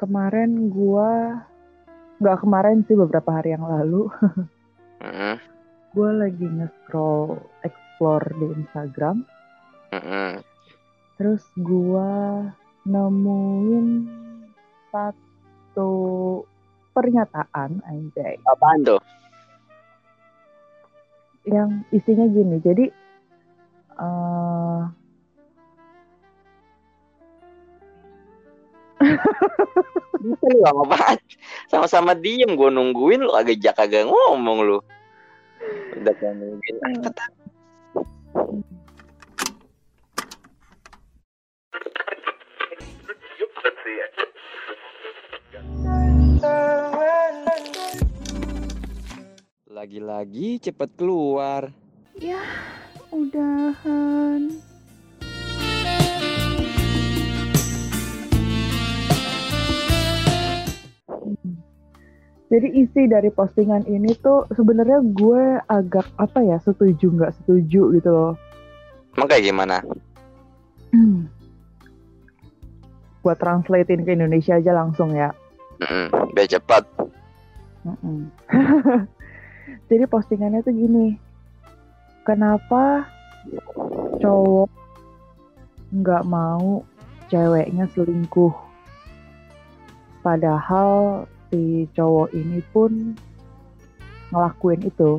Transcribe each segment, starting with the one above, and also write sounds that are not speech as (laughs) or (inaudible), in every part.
kemarin gua nggak kemarin sih beberapa hari yang lalu (laughs) Mm-mm. gua lagi nge-scroll explore di Instagram terus gua nemuin satu pernyataan anjay Apaan tuh? yang isinya gini jadi eh lu ngomong apaan? Sama-sama diem gue nungguin lu agak jak agak ngomong lu. Udah kan nungguin. Apa tak? Lagi-lagi cepet keluar. ya udahan Jadi isi dari postingan ini tuh sebenarnya gue agak apa ya setuju nggak setuju gitu loh. Emang kayak gimana? Buat translatein ke Indonesia aja langsung ya. Mm-mm, biar cepat. (laughs) Jadi postingannya tuh gini, kenapa cowok nggak mau ceweknya selingkuh, padahal si cowok ini pun ngelakuin itu,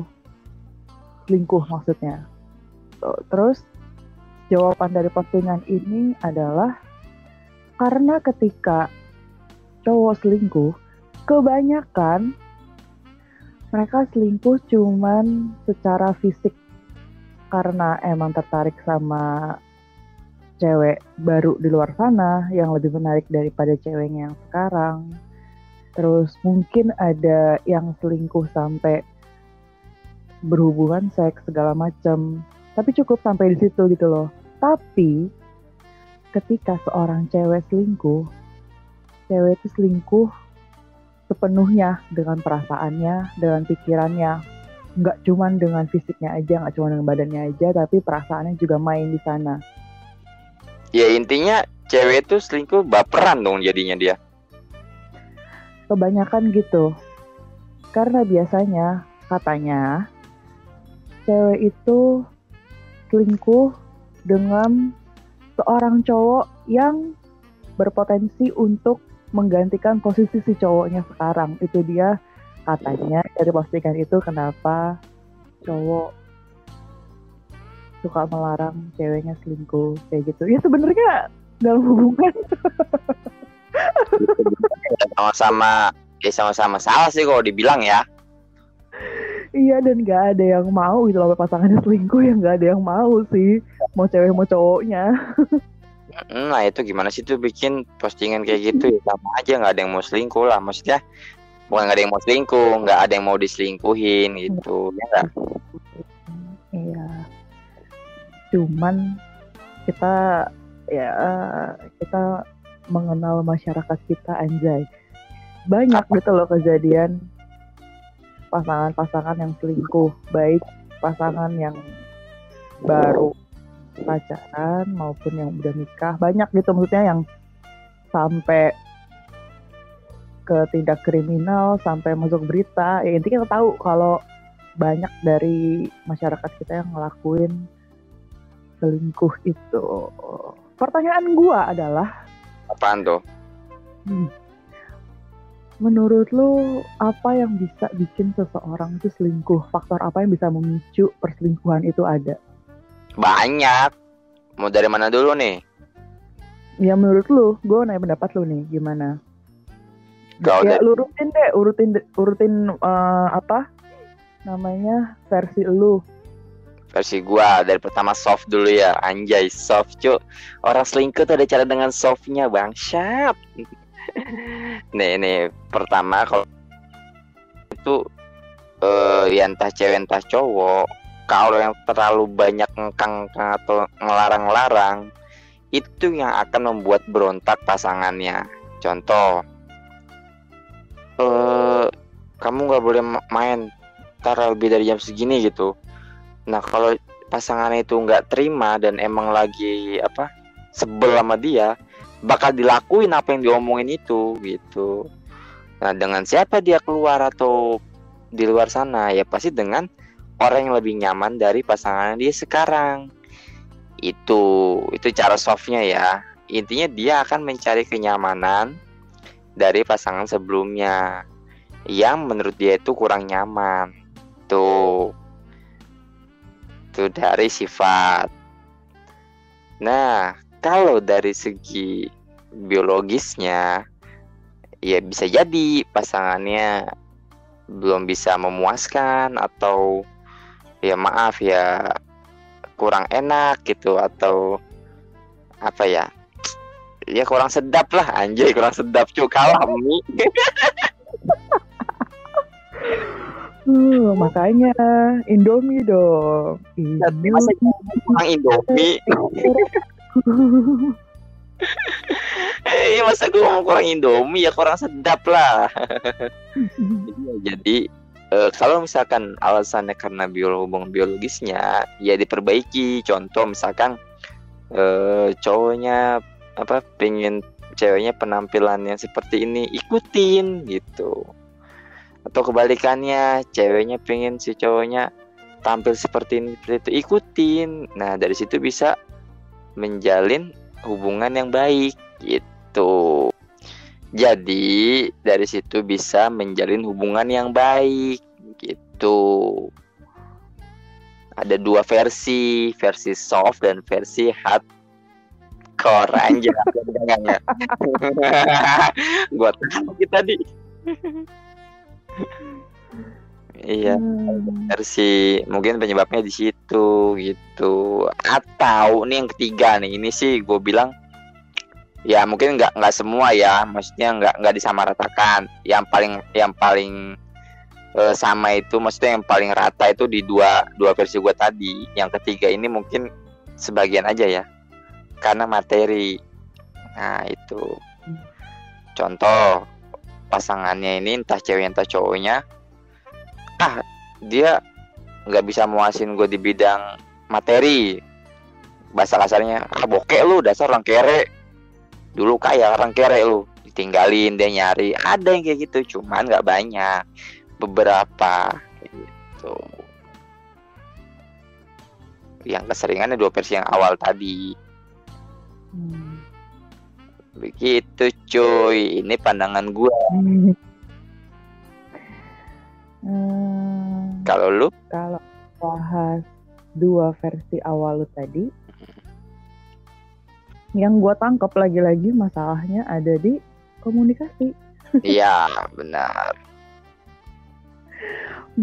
selingkuh maksudnya. Terus jawaban dari postingan ini adalah karena ketika cowok selingkuh, kebanyakan mereka selingkuh cuman secara fisik karena emang tertarik sama cewek baru di luar sana yang lebih menarik daripada ceweknya yang sekarang. Terus mungkin ada yang selingkuh sampai berhubungan seks segala macam. Tapi cukup sampai di situ gitu loh. Tapi ketika seorang cewek selingkuh, cewek itu selingkuh sepenuhnya dengan perasaannya, dengan pikirannya. Nggak cuman dengan fisiknya aja, nggak cuma dengan badannya aja, tapi perasaannya juga main di sana. Ya intinya cewek itu selingkuh baperan dong jadinya dia. Kebanyakan gitu. Karena biasanya, katanya, cewek itu selingkuh dengan seorang cowok yang berpotensi untuk menggantikan posisi si cowoknya sekarang. Itu dia katanya dari postingan itu kenapa cowok suka melarang ceweknya selingkuh kayak gitu. Ya sebenarnya dalam hubungan (laughs) Sama-sama ya sama-sama. Salah sih kalau dibilang ya. iya dan gak ada yang mau gitu loh pasangannya selingkuh yang gak ada yang mau sih. Mau cewek mau cowoknya. Nah itu gimana sih tuh bikin postingan kayak gitu ya? Sama aja nggak ada yang mau selingkuh lah. Maksudnya bukan nggak ada yang mau selingkuh nggak ada yang mau diselingkuhin gitu ya nggak? iya. Cuman kita ya kita mengenal masyarakat kita anjay. Banyak gitu loh kejadian. Pasangan-pasangan yang selingkuh baik pasangan yang baru pacaran maupun yang udah nikah. Banyak gitu maksudnya yang sampai ke tindak kriminal sampai masuk berita. Ya intinya kita tahu kalau banyak dari masyarakat kita yang ngelakuin selingkuh itu. Pertanyaan gua adalah Apaan tuh? Hmm. Menurut lu apa yang bisa bikin seseorang itu selingkuh? Faktor apa yang bisa memicu perselingkuhan itu ada? Banyak. Mau dari mana dulu nih? Ya menurut lu, gue nanya pendapat lu nih, gimana? Kalau ya lu urutin deh, urutin urutin eh, apa namanya versi lu. Versi gua. Dari pertama soft dulu ya. Anjay soft cu. Orang selingkuh tuh ada cara dengan softnya bang. Syap (laughs) nih nih. Pertama kalau itu eh ya entah cewek entah cowok kalau yang terlalu banyak ngekang atau ngelarang-larang itu yang akan membuat berontak pasangannya. Contoh eh kamu nggak boleh ma- main ntar lebih dari jam segini gitu Nah kalau pasangannya itu nggak terima dan emang lagi apa sebel sama dia, bakal dilakuin apa yang diomongin itu gitu. Nah dengan siapa dia keluar atau di luar sana ya pasti dengan orang yang lebih nyaman dari pasangan dia sekarang. Itu itu cara softnya ya. Intinya dia akan mencari kenyamanan dari pasangan sebelumnya yang menurut dia itu kurang nyaman. Tuh itu dari sifat. Nah kalau dari segi biologisnya ya bisa jadi pasangannya belum bisa memuaskan atau ya maaf ya kurang enak gitu atau apa ya? Ya kurang sedap lah anjay kurang sedap cuy kalah (laughs) Uh, makanya Indomie dong. Masa kurang Indomie Eh, masa gue mau kurang Indomie ya kurang sedap lah. Jadi eh, kalau misalkan alasannya karena biolo hubungan biologisnya ya diperbaiki. Contoh misalkan eh, cowoknya apa pengen ceweknya penampilan yang seperti ini ikutin gitu. Atau kebalikannya ceweknya pengen si cowoknya tampil seperti ini seperti itu ikutin. Nah dari situ bisa menjalin hubungan yang baik gitu. Jadi dari situ bisa menjalin hubungan yang baik gitu. Ada dua versi, versi soft dan versi hardcore anjir. (laughs) (laughs) Gua tahu kita di. (laughs) Iya, Hmm. versi mungkin penyebabnya di situ gitu. Atau nih yang ketiga nih, ini sih gue bilang ya mungkin nggak nggak semua ya, maksudnya nggak nggak disamaratakan. Yang paling yang paling eh, sama itu, maksudnya yang paling rata itu di dua dua versi gue tadi. Yang ketiga ini mungkin sebagian aja ya, karena materi. Nah itu contoh pasangannya ini entah cewek entah cowoknya ah dia nggak bisa muasin gue di bidang materi. Bahasa kasarnya ah bokek lu dasar orang kere. Dulu kaya orang kere lu ditinggalin dia nyari. Ada yang kayak gitu cuman nggak banyak. Beberapa gitu. Yang keseringannya dua versi yang awal tadi. Hmm. Begitu cuy. Ini pandangan gue Hmm, kalau lu? Kalau bahas dua versi awal lu tadi, yang gue tangkap lagi-lagi masalahnya ada di komunikasi. iya benar. (laughs)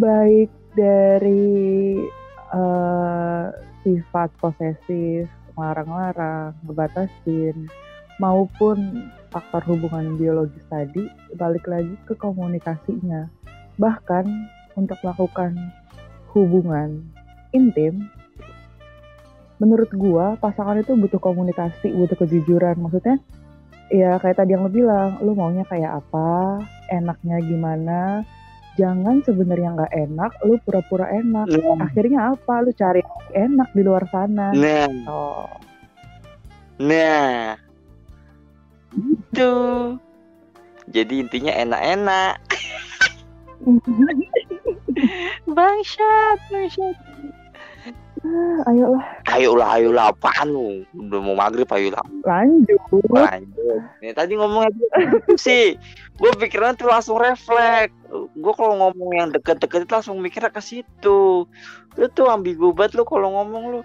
Baik dari eh, sifat posesif, larang-larang, ngebatasin, maupun faktor hubungan biologis tadi, balik lagi ke komunikasinya. Bahkan untuk melakukan hubungan intim, menurut gua pasangan itu butuh komunikasi, butuh kejujuran. Maksudnya, ya kayak tadi yang lo bilang, lu maunya kayak apa, enaknya gimana, jangan sebenarnya nggak enak, lu pura-pura enak. Akhirnya apa? Lu cari enak di luar sana. nah Oh. Nah, itu. Jadi intinya enak-enak. (laughs) Bangsat, bangsat. Ah, ayolah Ayolah, ayolah, apaan lu? Udah mau maghrib, ayolah. lanjut. Lanjut. Nih tadi ngomongnya gitu sih. Gue pikiran tuh langsung refleks. Gue kalau ngomong yang deket-deket itu langsung mikirnya ke situ. Lu tuh ambigu banget lu kalau ngomong lu.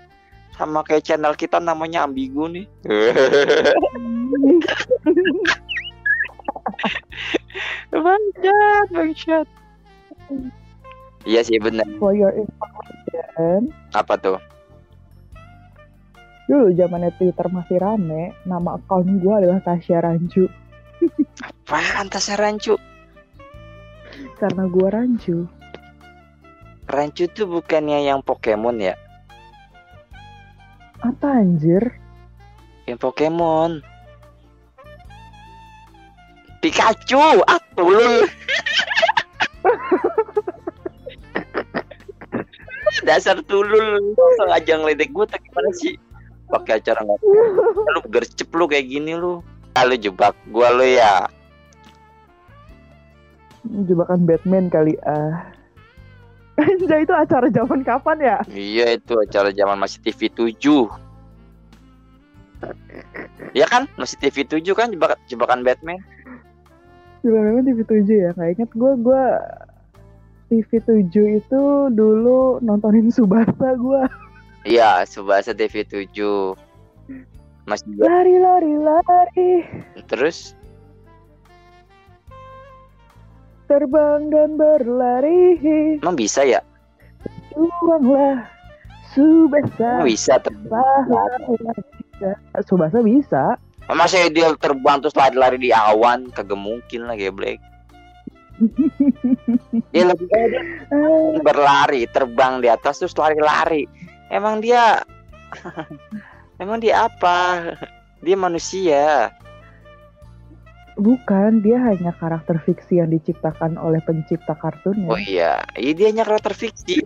Sama kayak channel kita namanya ambigu nih. (laughs) bangsat, bangsat. Iya sih benar. For your information, Apa tuh? dulu zamannya Twitter masih rame, nama akun gue adalah Tasya Rancu. Apaan tasnya rancu? Karena gue rancu. Rancu tuh bukannya yang Pokemon ya? Apa anjir? Yang Pokemon. Pikachu, ah tulul. (laughs) Dasar tulul, lu sengaja ngeledek gue, tapi gimana sih? Pakai acara nggak? Lu gercep lu kayak gini lu. Ah, lu jebak gua lu ya. Jebakan Batman kali ah. (laughs) Anjay itu acara zaman kapan ya? Iya itu acara zaman masih TV 7 Ya kan masih TV 7 kan jebak jebakan Batman Jebakan TV 7 ya. Nggak inget gue gue TV 7 itu dulu nontonin Subasa gue. Iya Subasa TV 7 Masih Lari lari lari. terus Terbang dan berlari. emang bisa ya? Juanglah Subasa. Emang bisa terbang. Subasa bisa. Masa dia terbang terus lari-lari di awan kagak mungkin lah geblek. Dia lebih dia (laughs) berlari, terbang di atas terus lari-lari. Emang dia (laughs) Emang dia apa? Dia manusia. Bukan, dia hanya karakter fiksi yang diciptakan oleh pencipta kartunnya. Oh iya, iya dia hanya karakter fiksi.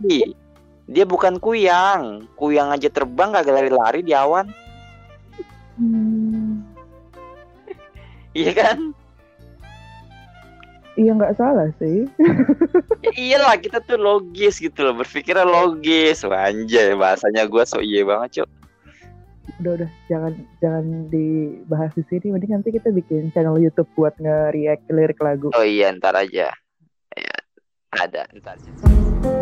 Dia bukan kuyang. Kuyang aja terbang kagak lari-lari di awan. Hmm, Iya kan? iya nggak salah sih. Ya iyalah kita tuh logis gitu loh, berpikirnya logis. Wah, anjay, bahasanya gua so iya banget, Cuk. udah udah jangan jangan dibahas di sini mending nanti kita bikin channel YouTube buat nge-react lirik lagu Oh iya, ntar aja. Ya, ada, ntar. You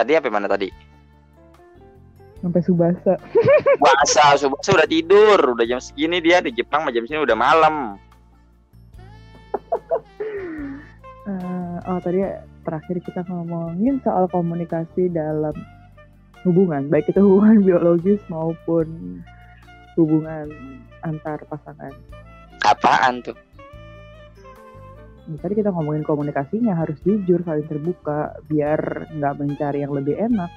Tadi apa mana tadi? sampai subasa (laughs) Puasa, Subasa udah tidur, udah jam segini dia di Jepang jam sini udah malam. Eh, oh tadi terakhir kita ngomongin soal komunikasi dalam hubungan baik itu hubungan (laughs) biologis maupun hubungan antar pasangan Apaan tuh? Nah, tadi kita ngomongin komunikasinya harus jujur saling terbuka biar nggak mencari yang lebih enak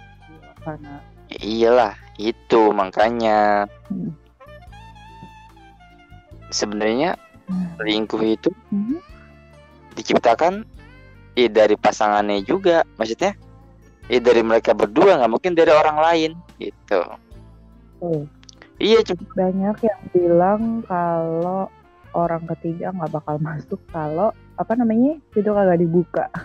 karena Ya iyalah, itu makanya Hmm. sebenarnya selingkuh itu Mhm. diciptakan ya dari pasangannya juga, maksudnya ya dari mereka berdua nggak mungkin dari orang lain gitu. Oh. Iya cuma banyak yang bilang kalau orang ketiga nggak bakal masuk kalau apa namanya itu kagak dibuka. (laughs)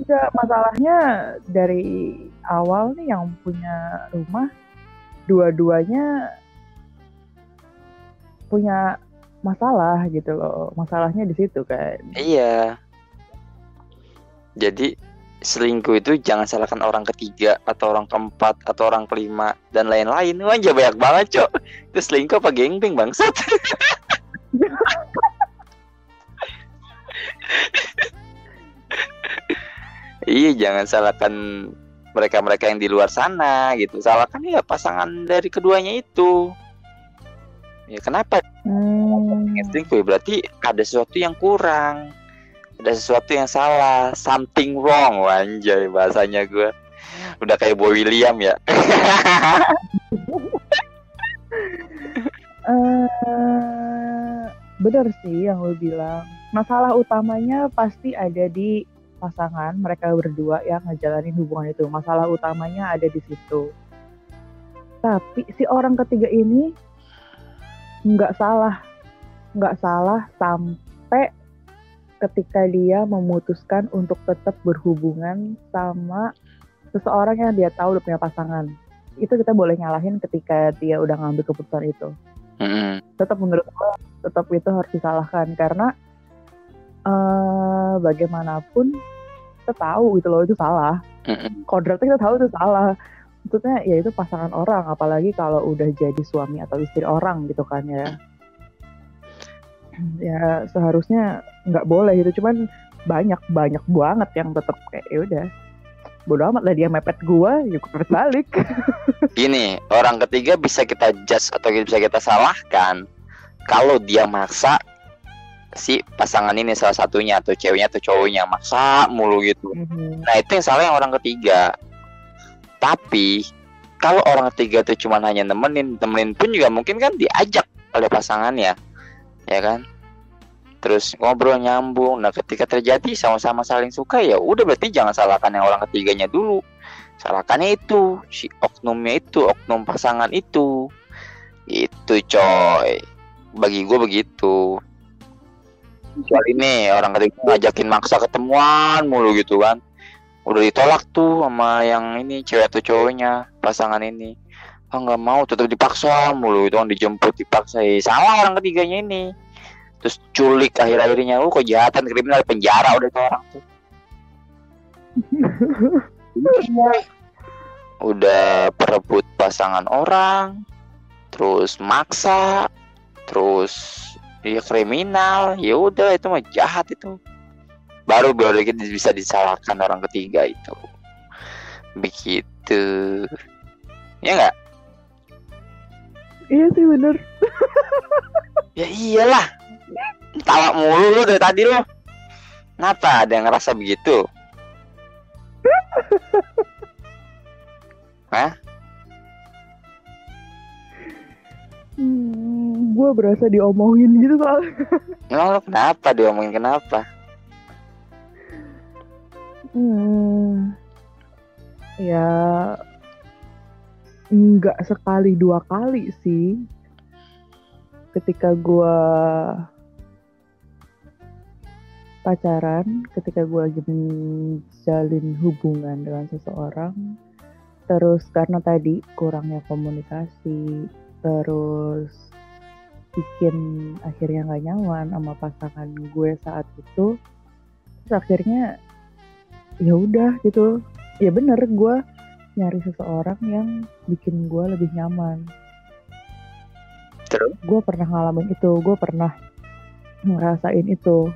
Enggak, masalahnya dari awal nih yang punya rumah dua-duanya punya masalah gitu loh. Masalahnya di situ kan. iya. Jadi selingkuh itu jangan salahkan orang ketiga atau orang keempat atau orang kelima dan lain-lain. Wah, aja banyak banget, Cok. Itu selingkuh apa gengbeng bangsat? (laughs) iya, jangan salahkan mereka-mereka yang di luar sana gitu. Salahkan ya pasangan dari keduanya itu. Ya kenapa Hmm, selingkuh? ya? Berarti ada sesuatu yang kurang. Ada sesuatu yang salah, something wrong, anjay bahasanya gue. Udah kayak Boy William ya. (laughs) eh bener sih yang lo bilang. Masalah utamanya pasti ada di pasangan mereka berdua yang ngejalanin hubungan itu. Masalah utamanya ada di situ. Tapi si orang ketiga ini nggak salah, nggak salah sampai ketika dia memutuskan untuk tetap berhubungan sama seseorang yang dia tahu udah punya pasangan. Itu kita boleh nyalahin ketika dia udah ngambil keputusan itu tetap menurut gue tetap itu harus disalahkan karena eh bagaimanapun kita tahu gitu loh itu salah. Mm-mm. kodratnya kita tahu itu salah. Maksudnya ya itu pasangan orang apalagi kalau udah jadi suami atau istri orang gitu kan ya. (clears throat) Ya seharusnya nggak boleh gitu. Cuman banyak banyak banget yang tetap kayak ya udah bodo amat lah dia mepet gua ya gua mepet balik. (laughs) Gini, orang ketiga bisa kita judge atau bisa kita salahkan kalau dia maksa si pasangan ini salah satunya atau ceweknya atau cowoknya maksa mulu gitu. Mhm. Nah itu yang salah yang orang ketiga. Tapi kalau orang ketiga itu cuma hanya nemenin, temenin pun juga mungkin kan diajak oleh pasangannya, ya kan? Terus ngobrol nyambung. Nah ketika terjadi sama-sama saling suka ya udah berarti jangan salahkan yang orang ketiganya dulu. Salahkannya itu si oknumnya itu, oknum pasangan itu. Itu coy. Bagi gue begitu. Kecuali nih orang ketiga ngajakin maksa ketemuan mulu gitu kan. Udah ditolak tuh sama yang ini cewek atau cowoknya pasangan ini. Ah nggak mau tetap dipaksa mulu itu kan dijemput dipaksa. Eh, salah orang ketiganya ini. Terus culik akhir-akhirnya oh kejahatan kriminal penjara udah tuh orang tuh. (laughs) Udah perebut pasangan orang terus maksa terus dia kriminal. Ya udah itu mah jahat itu. Baru baru kita bisa disalahkan orang ketiga itu. Begitu. Ya nggak? Iya sih bener. (laughs) Ya iyalah. Tawa mulu lu dari tadi lo kenapa ada yang ngerasa begitu (laughs) Hmm, gue berasa diomongin gitu soalnya. (laughs) emang lo kenapa diomongin kenapa Hmm, ya nggak sekali dua kali sih. Ketika gue pacaran, ketika gue lagi menjalin hubungan dengan seseorang, terus karena tadi kurangnya komunikasi, terus bikin akhirnya nggak nyaman sama pasangan gue saat itu terus akhirnya ya udah gitu. Ya bener gue nyari seseorang yang bikin gue lebih nyaman. Terus? gue pernah ngalamin itu gue pernah ngerasain itu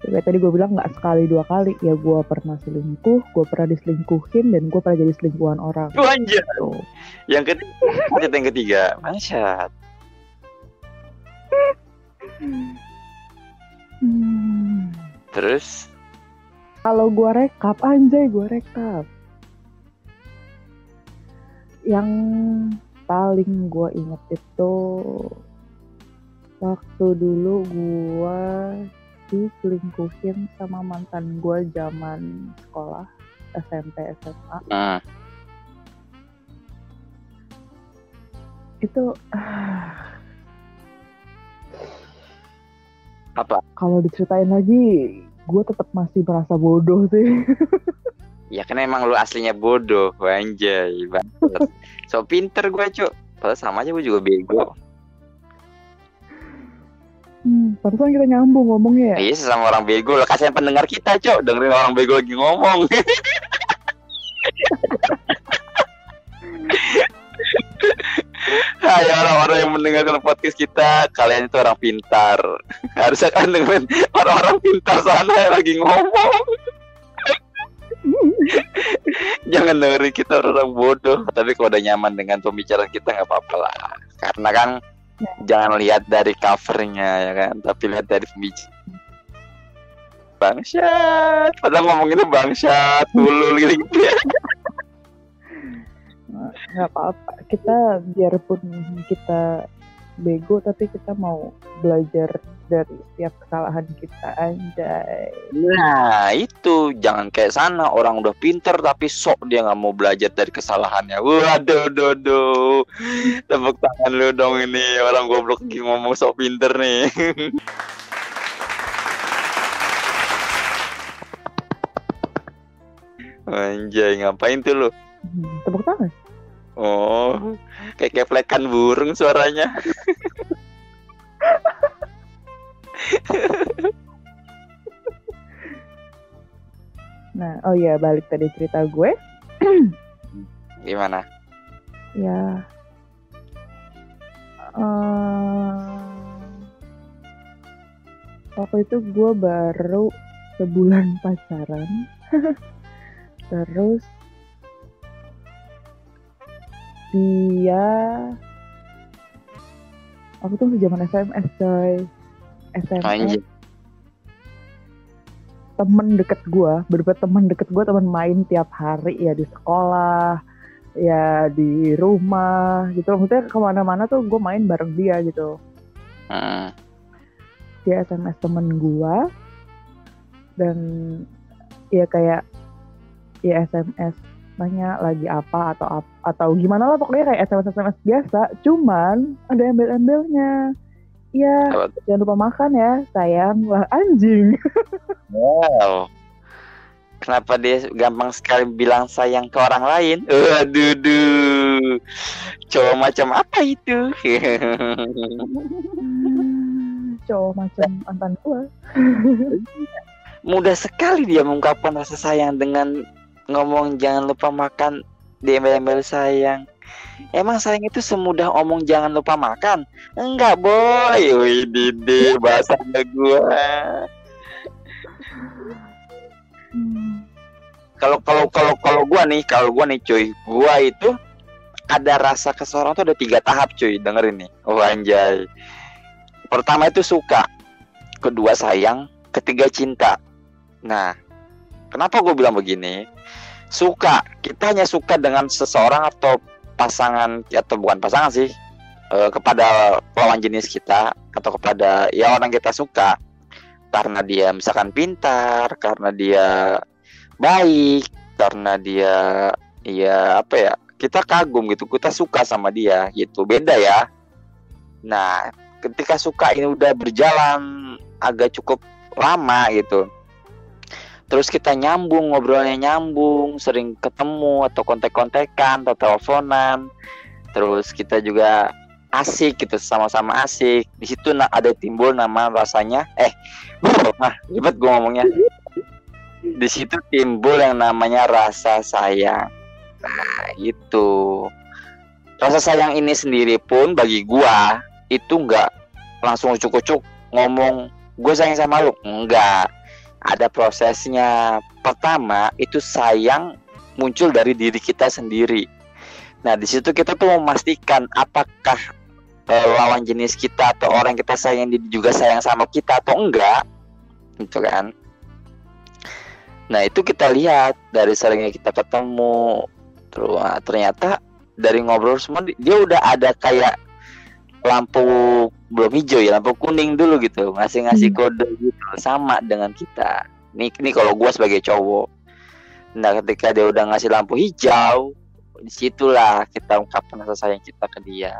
kayak tadi gue bilang nggak sekali dua kali ya gue pernah selingkuh gue pernah diselingkuhin dan gue pernah jadi selingkuhan orang Tuh anjir. Tuh. Yang ketiga, yang ketiga. Masyad. Hmm. Terus Kalau gue rekap, anjay gue rekap. Yang paling gue inget itu waktu dulu gue diselingkuhin sama mantan gue zaman sekolah SMP SMA hmm, itu (sighs) apa? kalau diceritain lagi gue tetap masih merasa bodoh sih (laughs) Ya kan emang lu aslinya bodoh, anjay. Banget. So pinter gue, Cuk. Padahal sama aja gue juga bego. Hmm, pantesan kita nyambung ngomongnya ya? Iya sesama orang bego. Lah kasihan pendengar kita cok. Dengerin orang bego lagi ngomong. Hai orang-orang yang mendengarkan podcast kita. Kalian itu orang pintar. Harusnya kan dengerin orang-orang pintar sana yang lagi ngomong. Jangan dengerin kita orang bodoh. Tapi kalau udah nyaman dengan pembicaraan kita nggak apa-apa lah. Karena kan Jangan lihat dari covernya ya kan? Tapi lihat dari pembicaraan. Bangsat. Padahal ngomonginnya bangsat Tulul gitu. Ya nggak apa-apa. Kita biarpun kita bego tapi kita mau belajar dari setiap kesalahan kita anjay. Nah itu. Jangan kayak sana. Orang udah pinter Tapi sok dia nggak mau belajar dari kesalahannya. Waduh do do Tepuk tangan lu dong ini. Orang goblok ngomong sok pinter nih. (laughs) Anjay ngapain tuh lu? Hmm, tepuk tangan Oh Kayak keplekan burung suaranya. Nah oh iya balik tadi cerita gue. (clears throat) Gimana? ya. Eh, waktu itu gue baru sebulan pacaran. (laughs) Terus dia aku tuh masih zaman SMS coy. SMS Anjir. Temen deket gue bener temen deket gue temen main tiap hari ya di sekolah ya di rumah gitu. Maksudnya ke mana-mana tuh gue main bareng dia gitu. Hmm. dia SMS temen gue dan ya kayak ya SMS nanya lagi apa atau atau gimana lah pokoknya kayak SMS SMS biasa cuman ada embel-embelnya Iya, jangan lupa makan ya, sayang. Lah anjing. (laughs) Wow. Kenapa dia gampang sekali bilang sayang ke orang lain? Waduh, duh. Cowok macam apa itu? (laughs) Cowok macam mantan gua. Mudah sekali dia mengungkapkan rasa sayang dengan ngomong jangan lupa makan di embel-embel sayang. Emang sayang itu semudah omong jangan lupa makan? Enggak, boy. Wih, Didi, bahasanya (laughs) gua. Kalau kalau kalau kalau gua nih kalau gua nih cuy gua itu ada rasa ke seorang tuh ada tiga tahap cuy dengerin nih oh anjay pertama itu suka kedua sayang ketiga cinta nah kenapa gue bilang begini? Suka. Kita hanya suka dengan seseorang atau pasangan atau bukan pasangan sih eh, kepada lawan jenis kita atau kepada ya orang kita suka. Karena dia misalkan pintar karena dia baik karena dia ya apa ya kita kagum gitu kita suka sama dia gitu. Beda ya. Nah ketika suka ini udah berjalan agak cukup lama gitu terus kita nyambung ngobrolnya nyambung sering ketemu atau kontek-kontekan atau teleponan terus kita juga asik gitu sama-sama asik di situ ada timbul nama rasanya eh (laughs) nah ribet gue ngomongnya di situ timbul yang namanya rasa sayang. Nah, itu. Rasa sayang ini sendiri pun bagi gua itu nggak langsung ucuk-ucuk ngomong gue sayang sama lu. Enggak. Ada prosesnya. Pertama, itu sayang muncul dari diri kita sendiri. Nah, di situ kita tuh memastikan apakah eh, lawan jenis kita atau orang kita sayang juga sayang sama kita atau enggak. Gitu kan. Nah, itu kita lihat dari seringnya kita ketemu. Terus ternyata dari ngobrol semua di- dia udah ada kayak lampu belum hijau ya lampu kuning dulu gitu. Ngasih ngasih Hmm. kode gitu sama dengan kita. Nih nih kalau gua sebagai cowok nah ketika dia udah ngasih lampu hijau di situlah kita ungkapkan rasa sayang kita ke dia.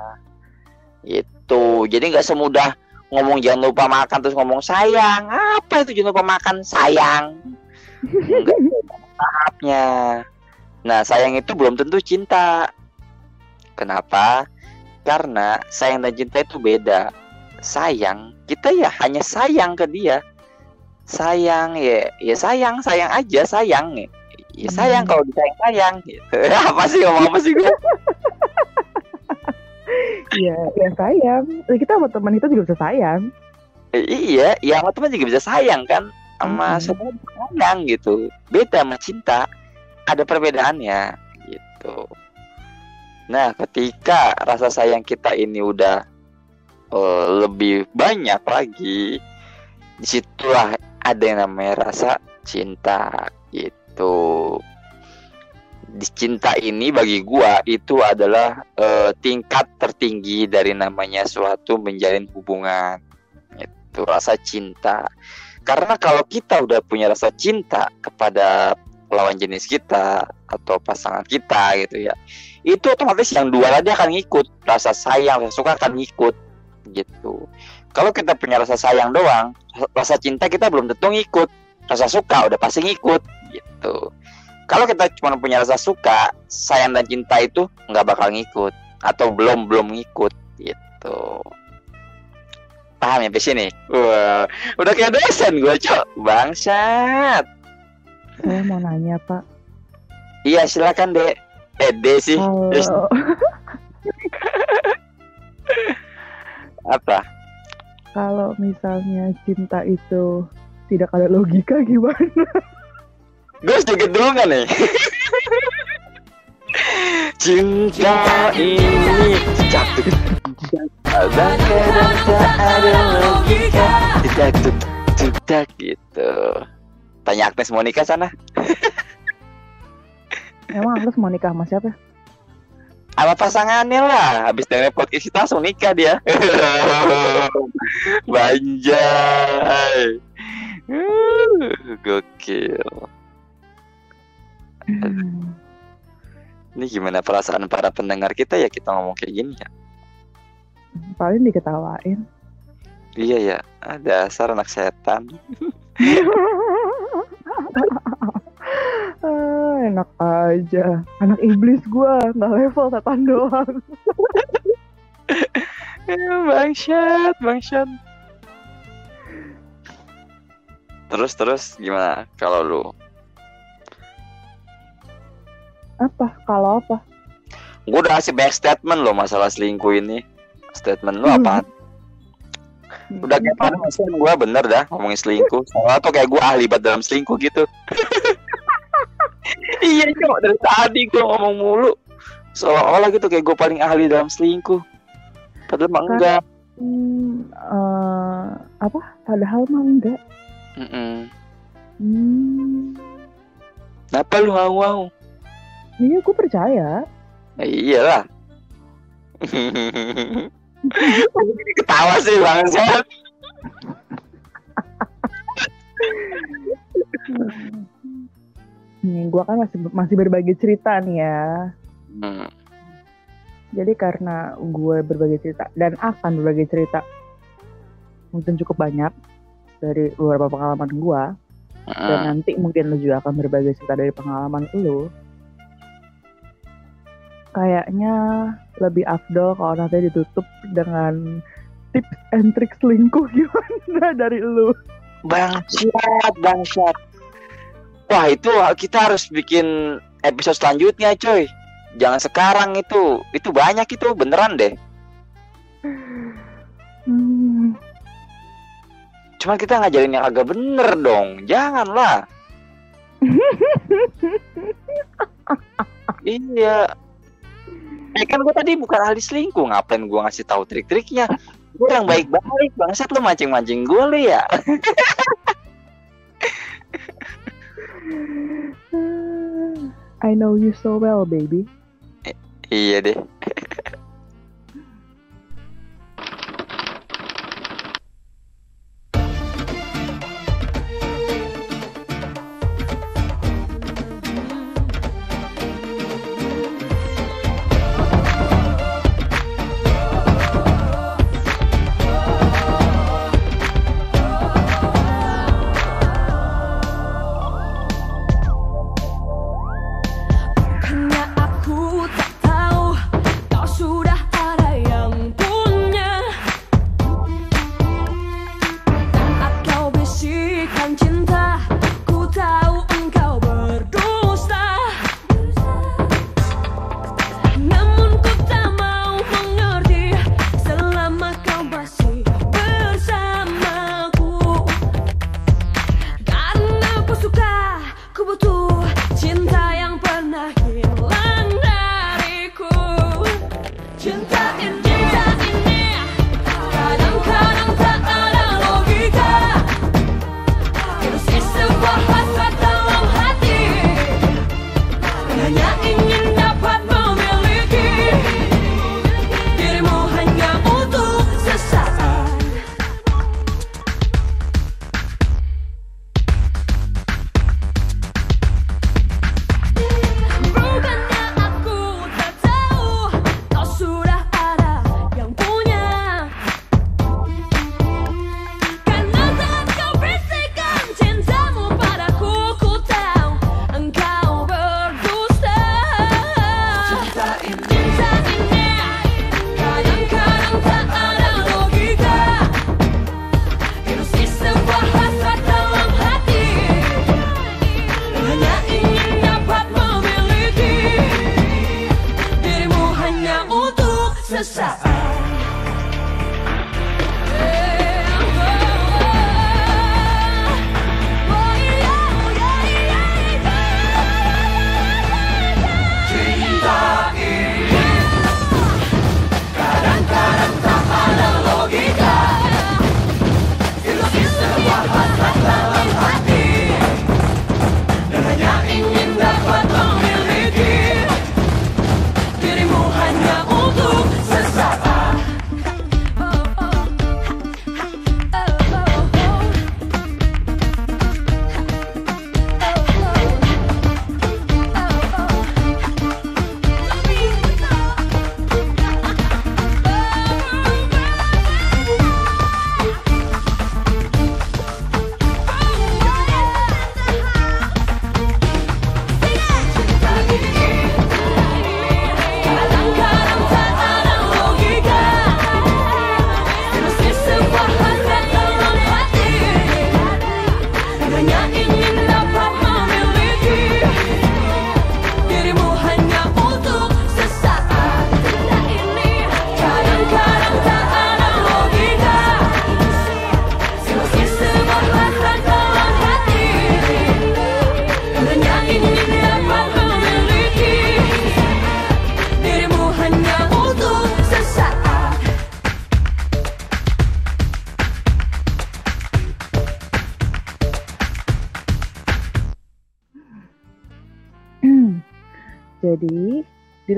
Itu jadi nggak semudah ngomong jangan lupa makan terus ngomong sayang. Apa itu jangan lupa makan? Sayang. Enggak tahapnya nah sayang itu belum tentu cinta. Kenapa? Karena sayang dan cinta itu beda sayang. Kita ya hanya sayang ke dia. Sayang ya ya sayang sayang aja sayang. Ya, ya sayang Hmm. kalau disayang sayang gitu. (laughs) Apa sih ngomong apa sih gue Iya, (laughs) ya sayang. Kita sama teman kita juga bisa sayang. Iya ya sama teman juga bisa sayang kan? Sama Mm-mm. semua sayang gitu. Beda sama cinta. Ada perbedaannya gitu. Nah ketika rasa sayang kita ini udah eh, lebih banyak lagi di situlah ada yang namanya rasa cinta gitu. Cinta ini bagi gua itu adalah eh, tingkat tertinggi dari namanya suatu menjalin hubungan itu rasa cinta. Karena kalau kita udah punya rasa cinta kepada lawan jenis kita atau pasangan kita gitu ya itu otomatis yang dua tadi akan ngikut rasa sayang rasa suka akan ngikut gitu. Kalau kita punya rasa sayang doang rasa cinta kita belum tentu ngikut. Rasa suka udah pasti ngikut gitu. Kalau kita cuma punya rasa suka sayang dan cinta itu nggak bakal ngikut. Atau belum belum ngikut gitu. Paham ya di sini wah udah kayak dosen gue cok. Bangsat. Saya mau nanya, Pak. iya silakan dek. Eh dek sih (laughs) apa? Kalau misalnya cinta itu tidak ada logika (laughs) gimana? gue sedikit dulu nggak nih? Cinta ini jatuh. Dan kadang tak ada logika tidak tidak gitu. Tanya Agnes Monica sana. Emang Agnes mau nikah sama siapa? Sama pasangannya lah. Habis dari podcast kita langsung nikah dia. (laughs) Banjai gokil. Ini gimana perasaan para pendengar kita ya? Kita ngomong kayak gini ya? Paling diketawain. iya ya ada dasar anak setan (laughs) enak aja. Anak iblis gua nggak level setan doang. Ya, (laughs) bangsat bangsat terus terus gimana kalau lu Apa? Kalau apa? gue udah kasih banyak statement lo masalah selingkuh ini statement lu apa udah kayak pada masalah gue bener dah ngomongin selingkuh soalnya tuh kayak gue ahli banget dalam selingkuh gitu (laughs) iya cok dari tadi gue ngomong mulu seolah-olah gitu kayak gue paling ahli dalam selingkuh padahal mah enggak Hmm, eh, apa? Padahal mah enggak. Mm-mm. Hmm, kenapa lu ngau-ngau iya gue percaya. Ya iyalah. (laughs) Ketawa sih bangsat. (laughs) Nih, gue kan masih masih berbagi cerita nih ya. Hmm. Jadi karena gue berbagi cerita dan akan berbagi cerita mungkin cukup banyak dari beberapa pengalaman gue dan Hmm. nanti mungkin lu juga akan berbagi cerita dari pengalaman lu. Kayaknya lebih afdol kalau nanti ditutup dengan tips and trick selingkuh (laughs) gimana dari lu. Bangsat, bangsat. Wah itu kita harus bikin episode selanjutnya coy. Jangan sekarang itu, itu banyak itu beneran deh. Hmm, Cuman kita ngajarin yang agak bener dong, janganlah. (laughs) iya. Ya kan gue tadi bukan ahli selingkuh, ngapain gue ngasih tahu trik-triknya? Gue yang baik-baik, bangsat lu mancing-mancing gue lu ya. (laughs) I know you so well, baby. deh.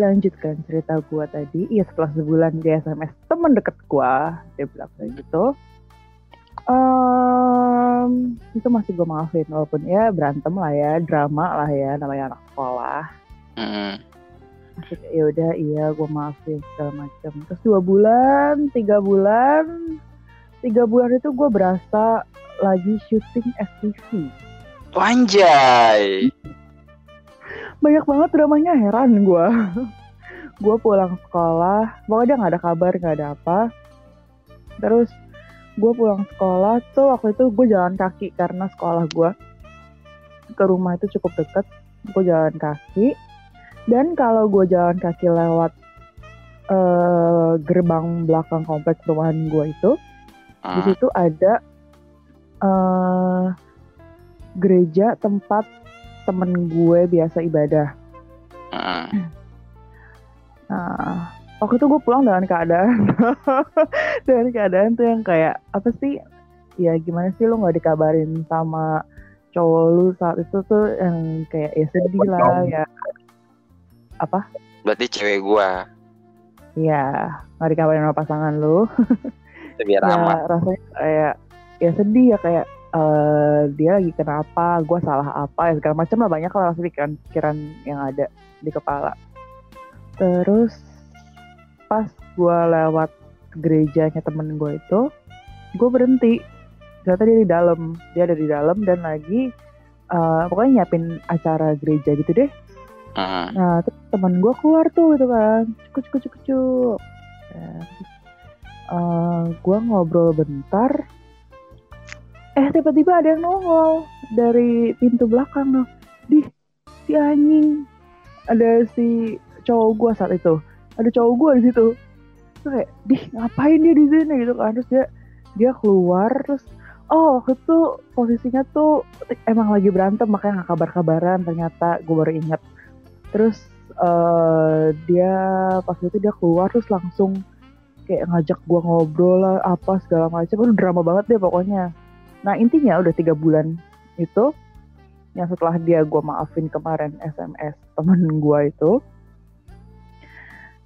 Dilanjutkan cerita gua tadi, iya setelah sebulan dia SMS teman deket gua, dia bilang kayak gitu. Em, itu masih gue maafin walaupun ya berantem lah ya, drama lah ya namanya anak sekolah. Mm-mm. Masih kayak, ya udah iya gue maafin segala macam. Terus dua bulan, tiga bulan, tiga bulan itu gue berasa lagi syuting FTV. Anjay. Banyak banget dramanya heran gue (laughs) gue pulang sekolah pokoknya nggak ada kabar nggak ada apa. Terus gue pulang sekolah tuh waktu itu gue jalan kaki karena sekolah gue ke rumah itu cukup deket. Gue jalan kaki dan kalau gue jalan kaki lewat eh, gerbang belakang kompleks perumahan gue itu di Hmm. situ ada eh gereja tempat temen gue biasa ibadah Hmm. Nah, waktu itu gue pulang dengan keadaan (laughs) dengan keadaan tuh yang kayak apa sih? Ya gimana sih lu nggak dikabarin sama cowok lu saat itu tuh yang kayak ya sedih lah ya apa? Berarti cewek gua. Ya nggak dikabarin sama pasangan lu. Biar ya rasanya kayak ya sedih ya kayak eh dia lagi kenapa? Gue salah apa? Ya segala macam lah banyak lah pikiran-pikiran yang ada di kepala. Terus pas gue lewat gerejanya temen gue itu, gue berhenti. Ternyata dia di dalam, dia ada di dalam dan lagi eh, pokoknya nyiapin acara gereja gitu deh. Hmm. Nah, terus teman gue keluar tuh gitu kan, cuk cuk cuk cuk. Nah, terus, eh, gue ngobrol bentar, eh tiba-tiba ada yang nongol dari pintu belakang loh. Di si anjing, ada si cowok gue saat itu, ada cowok gue di situ. Terus kayak, di ngapain dia di sini gitu kan? Terus dia dia keluar terus oh waktu itu posisinya tuh emang lagi berantem makanya nggak kabar-kabaran ternyata gue baru ingat terus eh, dia pas itu dia keluar terus langsung kayak ngajak gua ngobrol lah apa segala macam Aduh drama banget deh pokoknya nah intinya udah tiga bulan itu yang setelah dia gua maafin kemarin SMS temen gua itu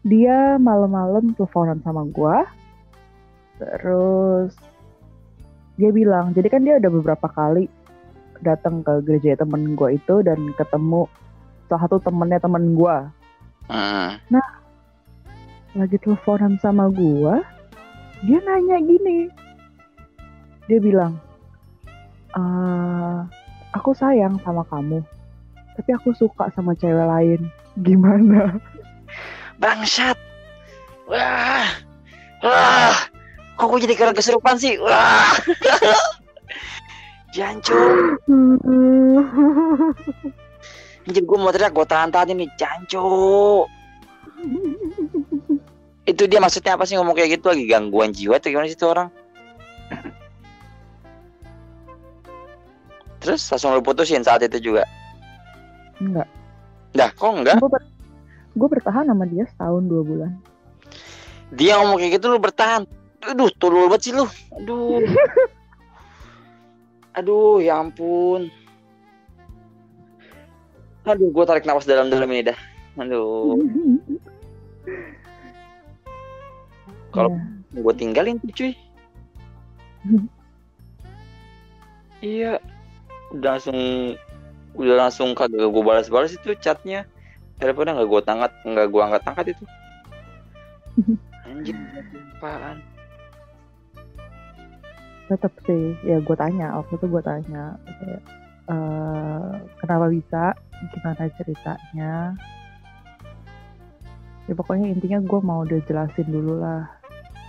dia malam-malam teleponan sama gua terus dia bilang jadi kan dia udah beberapa kali datang ke gereja temen gua itu dan ketemu salah satu temennya temen gua Hmm. lagi teleponan sama gua dia nanya gini dia bilang "Eh, aku sayang sama kamu tapi aku suka sama cewek lain (laughs) gimana Bangsat. Wah. Wah. Kok gue jadi karena kesurupan sih? Wah. (laughs) Jancuk. (laughs) Anjir gue mau teriak gue tahan-tahan nih Jancuk. Itu dia maksudnya apa sih ngomong kayak gitu lagi gangguan jiwa atau gimana sih itu orang? Terus langsung lu putusin saat itu juga. enggak Dah, kok enggak? gue ber- bertahan sama dia setahun dua bulan Dia ngomong kayak gitu lu bertahan. Aduh, tolol banget sih lu. Aduh. (laughs) Aduh, ya ampun. Aduh, gue tarik nafas dalam-dalam ini dah. Aduh, (laughs) Kalau- Ya. gue tinggalin tuh cuy. (laughs) Iya, udah langsung udah langsung kagak gue balas-balas itu chatnya. Teleponnya nggak gue tangkat, nggak gue angkat-angkat itu. (laughs) Anjir, apaan? tetap sih ya gue tanya waktu itu gue tanya kayak, "Eh, kenapa bisa gimana ceritanya ya pokoknya intinya gue mau udah jelasin dulu lah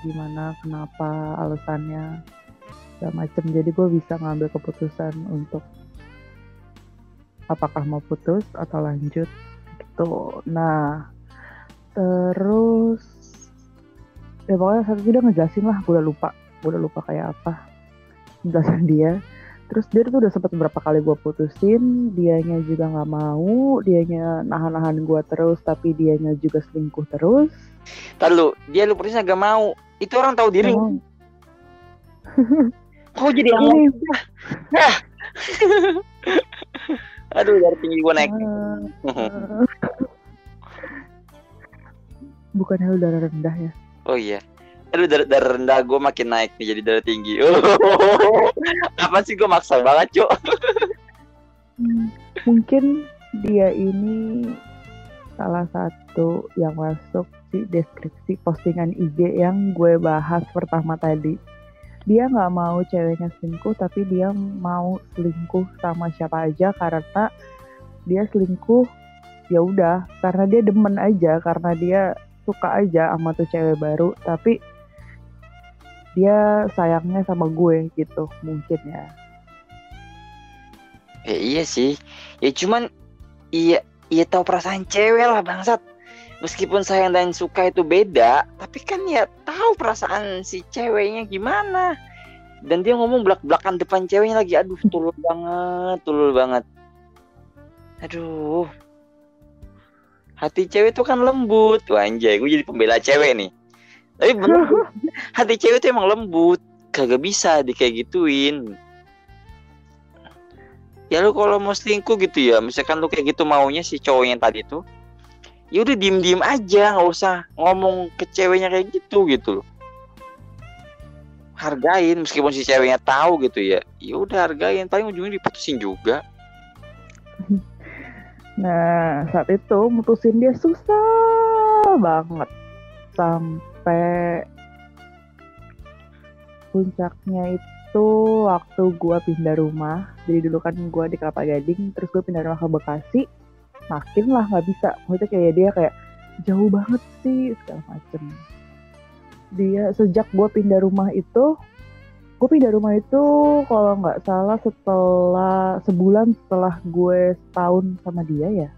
gimana kenapa alasannya segala macem jadi gue bisa ngambil keputusan untuk apakah mau putus atau lanjut gitu. Nah terus ya pokoknya satu udah ngejelasin lah gue udah lupa gue udah lupa kayak apa penjelasan (laughs) dia. Terus dia tuh udah sempet beberapa kali gue putusin dianya juga nggak mau dianya nahan-nahan gue terus tapi dianya juga selingkuh terus. Ntar lu, dia lu putusnya gak mau. Itu orang tahu diri. Emang, Kok jadi (laughs) yang ini (laughs) Aduh, dari tinggi gue naik. (laughs) bukannya lu darah rendah ya oh iya. Aduh, dari, dari rendah gue makin naik nih jadi dari tinggi. (laughs) Apa sih gue maksa banget, Cuk? Hmm, mungkin dia ini salah satu yang masuk di deskripsi postingan IG yang gue bahas pertama tadi. Dia nggak mau ceweknya selingkuh, tapi dia mau selingkuh sama siapa aja karena dia selingkuh ya udah karena dia demen aja karena dia suka aja sama tuh cewek baru tapi dia sayangnya sama gue gitu mungkin ya Ya iya sih. Ya cuman iya iya tahu perasaan cewek lah bangsat. Meskipun sayang dan suka itu beda, tapi kan ya tahu perasaan si ceweknya gimana. Dan dia ngomong belak-belakan depan ceweknya lagi, aduh tulul banget, tulul banget. Aduh. Hati cewek tuh kan lembut. Wah anjay, gue jadi pembela cewek nih. Tapi bener, (laughs) hati cewek tuh emang lembut. Kagak bisa di kayak gituin. Ya lu kalau mau selingkuh gitu ya, misalkan lu kayak gitu maunya si cowok yang tadi tuh, ya udah diem diem aja, nggak usah ngomong ke ceweknya kayak gitu gitu loh. Hargain meskipun si ceweknya tahu gitu ya, ya udah hargain, paling ujungnya diputusin juga. (laughs) Nah, saat itu mutusin dia susah banget. Sampai puncaknya itu waktu gua pindah rumah. Jadi dulu kan gua di Kelapa Gading, terus gua pindah rumah ke Bekasi. Makin lah nggak bisa. Maksudnya kayak dia kayak jauh banget sih segala macem. Dia sejak gua pindah rumah itu, gue pindah rumah itu kalau nggak salah setelah sebulan setelah gue setahun sama dia ya.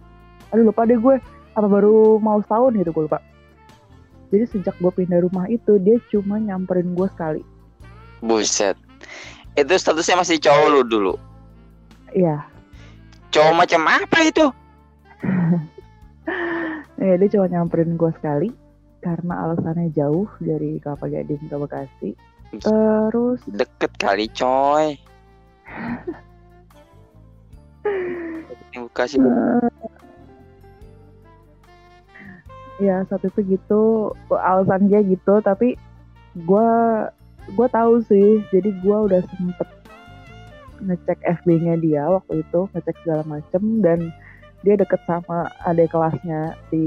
Aduh lupa deh gue apa baru mau setahun gitu gue lupa. Jadi sejak gue pindah rumah itu dia cuma nyamperin gue sekali. Buset. Itu statusnya masih cowok lu dulu. Iya. Cowok macam apa itu? (laughs) Ya, dia cuma nyamperin gue sekali karena alasannya jauh dari Kelapa Gading ke Bekasi. Terus Deket kali coy. (laughs) Bekasi eh, ya saat itu gitu alasan dia gitu tapi gue gue tahu sih jadi gue udah sempet ngecek FB-nya dia waktu itu ngecek segala macem dan dia deket sama adik kelasnya di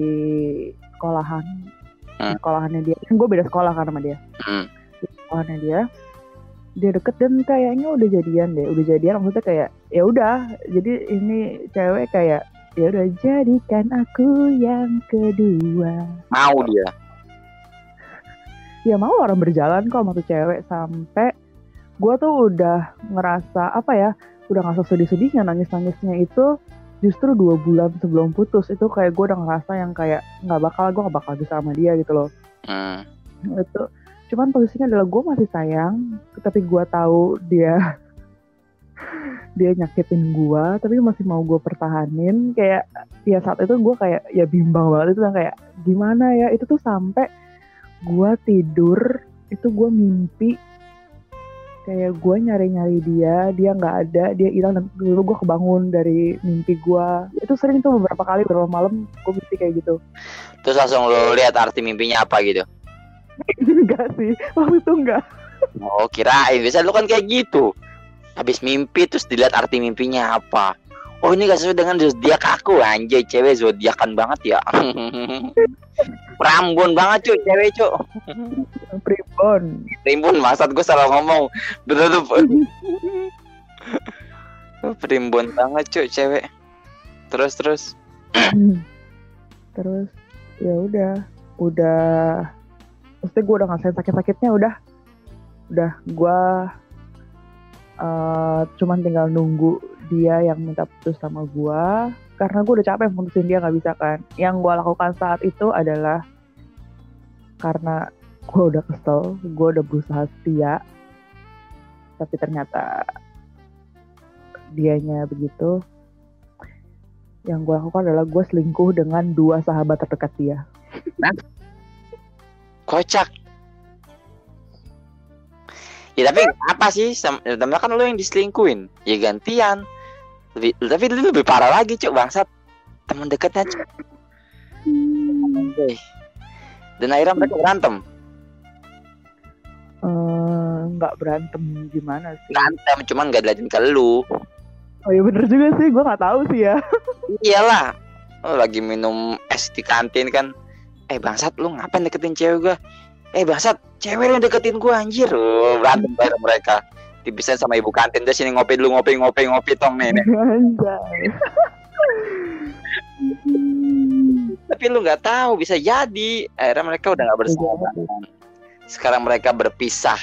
sekolahan. Hmm. sekolahannya dia. Kan gue beda sekolah kan sama dia. Hmm. di sekolahannya dia. Dia deket dan kayaknya udah jadian deh. Udah jadian maksudnya kayak ya udah. Jadi ini cewek kayak ya udah jadikan aku yang kedua. Mau dia. ya mau orang berjalan kok sama tuh cewek sampai gue tuh udah ngerasa apa ya udah ngerasa sedih-sedihnya nangis-nangisnya itu justru dua bulan sebelum putus itu kayak gue udah ngerasa yang kayak nggak bakal gue nggak bakal bisa sama dia gitu loh. Hmm. itu cuman posisinya adalah gue masih sayang tapi gue tahu dia (laughs) dia nyakitin gue tapi masih mau gue pertahanin. Kayak ya saat itu gue kayak ya bimbang banget itu yang kayak gimana ya? Itu tuh sampai gue tidur itu gue mimpi kayak gue nyari-nyari dia dia nggak ada dia hilang dan dulu gue kebangun dari mimpi gue itu sering tuh beberapa kali beberapa malam gue mimpi kayak gitu Terus langsung lu lihat arti mimpinya apa gitu. (laughs) enggak sih waktu itu enggak Oh kirain biasa lu kan kayak gitu. Habis mimpi terus dilihat arti mimpinya apa. Oh ini gak sesuai dengan zodiak aku anjay cewek zodiakan banget ya. (laughs) Rambun banget cuy cewek cuy. Primbon Primbon maksud gue salah ngomong. Betul tuh. (laughs) Primbon banget cuy cewek. Terus terus. (clears throat) terus ya udah udah pasti gue udah ngerasain sakit-sakitnya udah udah gue eh cuman tinggal nunggu dia yang minta putus sama gue karena gue udah capek putusin dia nggak bisa kan yang gue lakukan saat itu adalah karena gue udah kesel gue udah berusaha setia tapi ternyata dianya begitu yang gue lakukan adalah gue selingkuh dengan dua sahabat terdekat dia. Kocak. Ya tapi apa sih? Sam- ya, kan lu yang diselingkuin. Ya gantian. Lebih, tapi lu lebih parah lagi cuk bangsat. Teman dekatnya cuk. Anjay. Dan akhirnya mereka berantem. Eh, nggak berantem gimana sih? Berantem cuman gak diliatin ke lu. Oh iya bener juga sih, gue nggak tahu sih ya. Iyalah. Lu lagi minum es di kantin kan. Eh bangsat lu ngapain deketin cewek gua? eh bangsat cewek yang deketin gue anjir. Oh, berantem bareng mereka. Dipisahin sama ibu kantin. Dia sini ngopi dulu ngopi ngopi ngopi tong nih nih. Tapi lu nggak tahu bisa jadi. Akhirnya mereka udah nggak bersama sekarang mereka berpisah.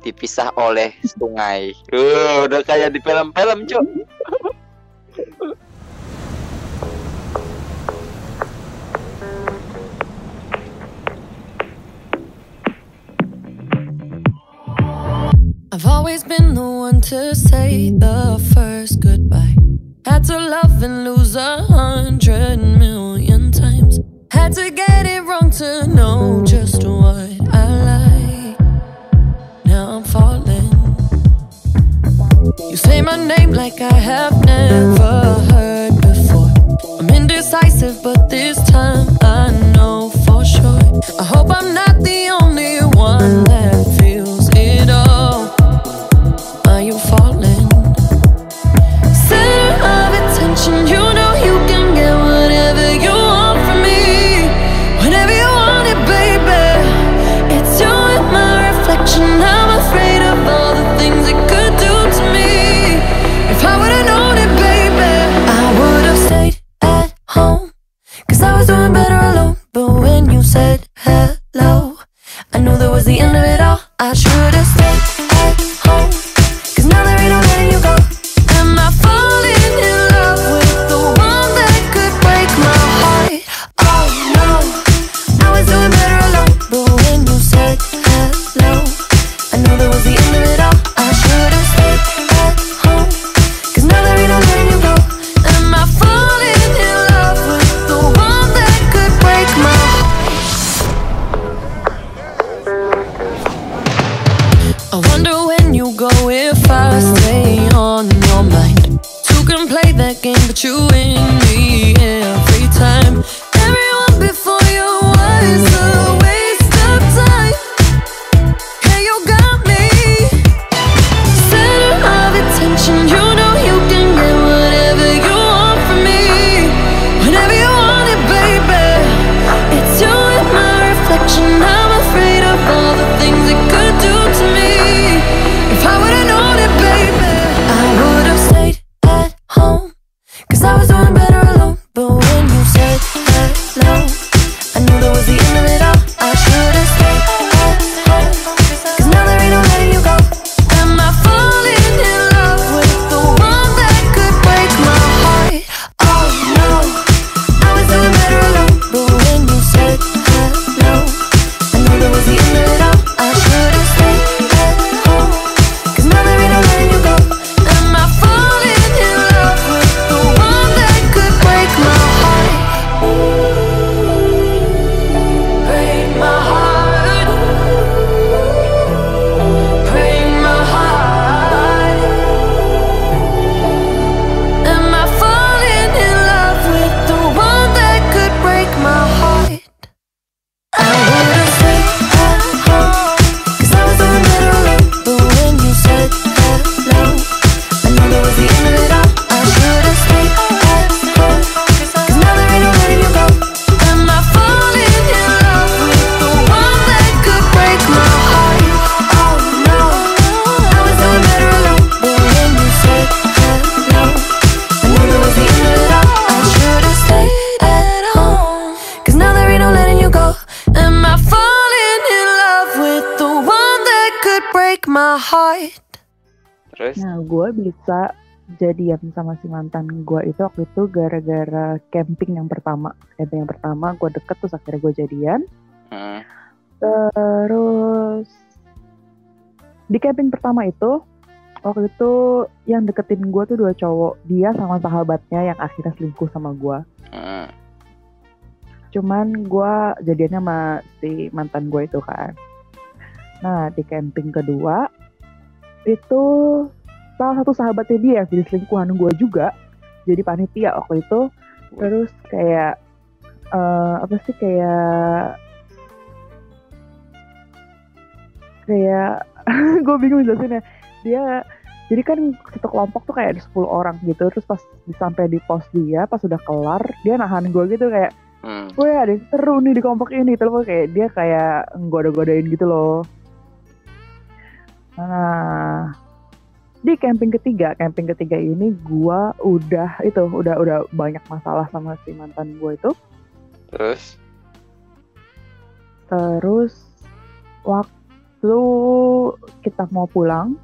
Dipisah oleh sungai. Uh, udah kayak di film-film cok (laughs) I've always been the one to say the first goodbye. Had to love and lose a hundred million times. Had to get it wrong to know just what I like. Now I'm falling. You say my name like I have never heard before. I'm indecisive, but this time. my heart. Terus? Nah, gue bisa jadian sama si mantan gue itu waktu itu gara-gara camping yang pertama. Camping yang pertama gue deket terus akhirnya gue jadian. Hmm. Terus di camping pertama itu waktu itu yang deketin gue tuh dua cowok dia sama sahabatnya yang akhirnya selingkuh sama gue. Hmm. Cuman gue jadiannya sama si mantan gue itu kan. Nah, di camping kedua, itu salah satu sahabatnya dia, yang jadi selingkuhan gue juga, jadi panitia waktu itu. Terus kayak, uh, apa sih, kayak, kayak, (laughs) gue bingung jelasin ya, dia jadi kan satu kelompok tuh kayak ada 10 orang gitu terus pas sampai di pos dia pas sudah kelar dia nahan gue gitu kayak gue hmm. ada yang seru nih di kelompok ini terus kayak dia kayak goda-godain gitu loh Nah, di camping ketiga, camping ketiga ini gua udah itu udah udah banyak masalah sama si mantan gua itu. Terus? Terus waktu kita mau pulang,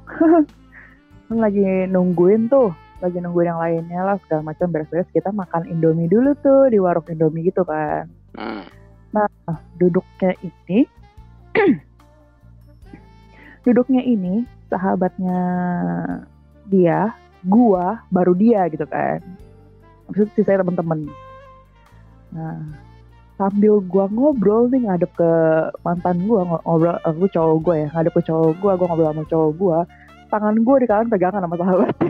(laughs) kan lagi nungguin tuh, lagi nungguin yang lainnya lah segala macam beres-beres kita makan Indomie dulu tuh di warung Indomie gitu kan. Hmm. Nah, duduknya ini (clears throat) duduknya ini sahabatnya dia gua baru dia gitu kan habis itu sisanya temen-temen nah sambil gua ngobrol nih ngadep ke mantan gua ngo- ngobrol aku cowok gua ya ngadep ke cowok gua gua ngobrol sama cowok gua tangan gua di kanan pegangan sama sahabat (laughs)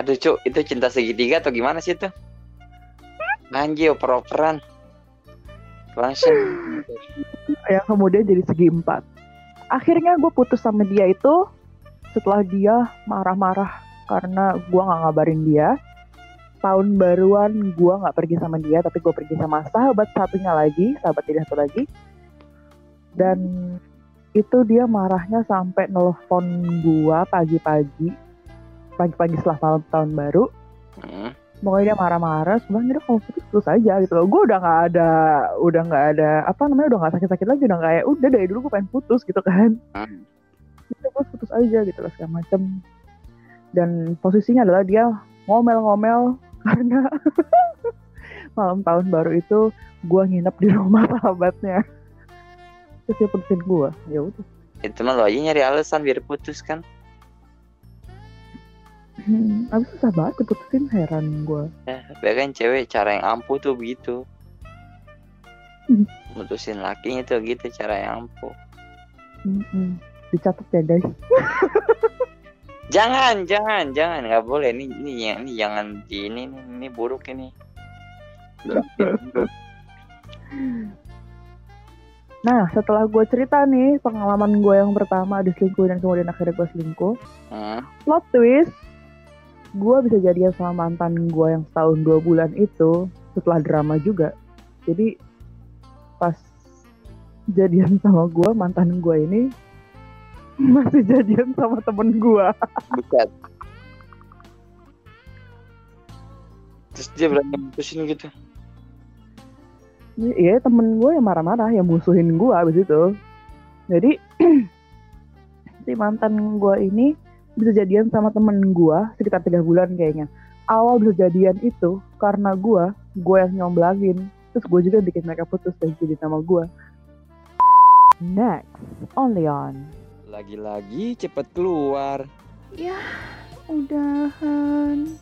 Aduh cuk, itu cinta segitiga atau gimana sih itu? Anjir, oper-operan. Langsung. yang kemudian jadi segi empat. Akhirnya gue putus sama dia itu setelah dia marah-marah karena gue nggak ngabarin dia. Tahun baruan gue nggak pergi sama dia, tapi gue pergi sama sahabat satunya lagi, sahabat tidak satu lagi. Dan itu dia marahnya sampai nelfon gue pagi-pagi, pagi-pagi setelah malam tahun baru Hmm. Pokoknya dia marah-marah sebenarnya kalau putus putus aja gitu loh. Gue udah nggak ada udah nggak ada apa namanya udah nggak sakit-sakit lagi udah kayak udah dari dulu gue pengen putus gitu kan. Hmm. putus putus aja gitu loh segala macem. Dan posisinya adalah dia ngomel-ngomel (laughs) karena (laughs) malam tahun baru itu gue nginep di rumah (laughs) sahabatnya. Terus dia putusin gue ya udah. Itu mah lo aja nyari alasan biar putus kan. Hmm, abis susah banget diputusin heran gue Ya, bahkan cewek cara yang ampuh tuh begitu. Hmm. Mutusin lakinya tuh gitu cara yang ampuh. Mm-mm. dicatat ya guys (laughs) Jangan, jangan, jangan, nggak boleh. Ini, ini, ini jangan di ini, ini, ini buruk ini. Nah, setelah gue cerita nih pengalaman gue yang pertama diselingkuh dan kemudian akhirnya gue selingkuh, Hmm. plot twist, gue bisa jadian sama mantan gue yang setahun dua bulan itu setelah drama juga. Jadi pas jadian sama gue, mantan gue ini (laughs) masih jadian sama temen gue. Bukan. Terus dia berani mutusin gitu. Iya temen gue yang marah-marah, yang musuhin gue abis itu. Jadi (clears throat) si mantan gue ini bisa jadian sama temen gue sekitar tiga bulan kayaknya. Awal bisa jadian itu karena gue, gue yang nyomblangin. Terus gue juga bikin mereka putus dan jadi sama gue. Next, only on. Lagi-lagi cepet keluar. Udahan.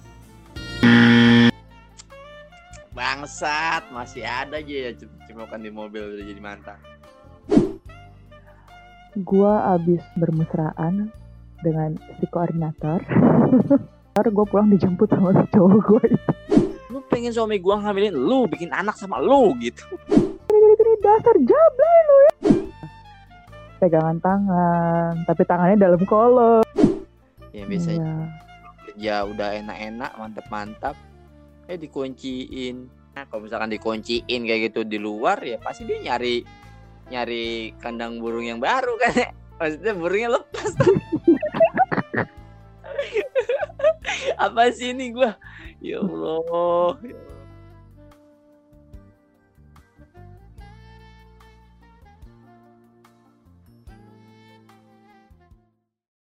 Bangsat, masih ada aja ya cemokan di mobil udah jadi mantan. Gue abis bermesraan dengan si koordinator. (laughs) Ntar gue pulang dijemput sama si cowok gue Lu pengen suami gua ngambilin lu, bikin anak sama lu gitu. gini dasar jablay lu ya pegangan tangan tapi tangannya dalam kolom Ya biasanya Iya. kerja udah enak-enak, mantap-mantap. Eh dikunciin. Nah, kalau misalkan dikunciin kayak gitu di luar ya pasti dia nyari nyari kandang burung yang baru kan ya. Maksudnya burungnya lepas. (laughs) Apa sih ini gua? Ya Allah. ya.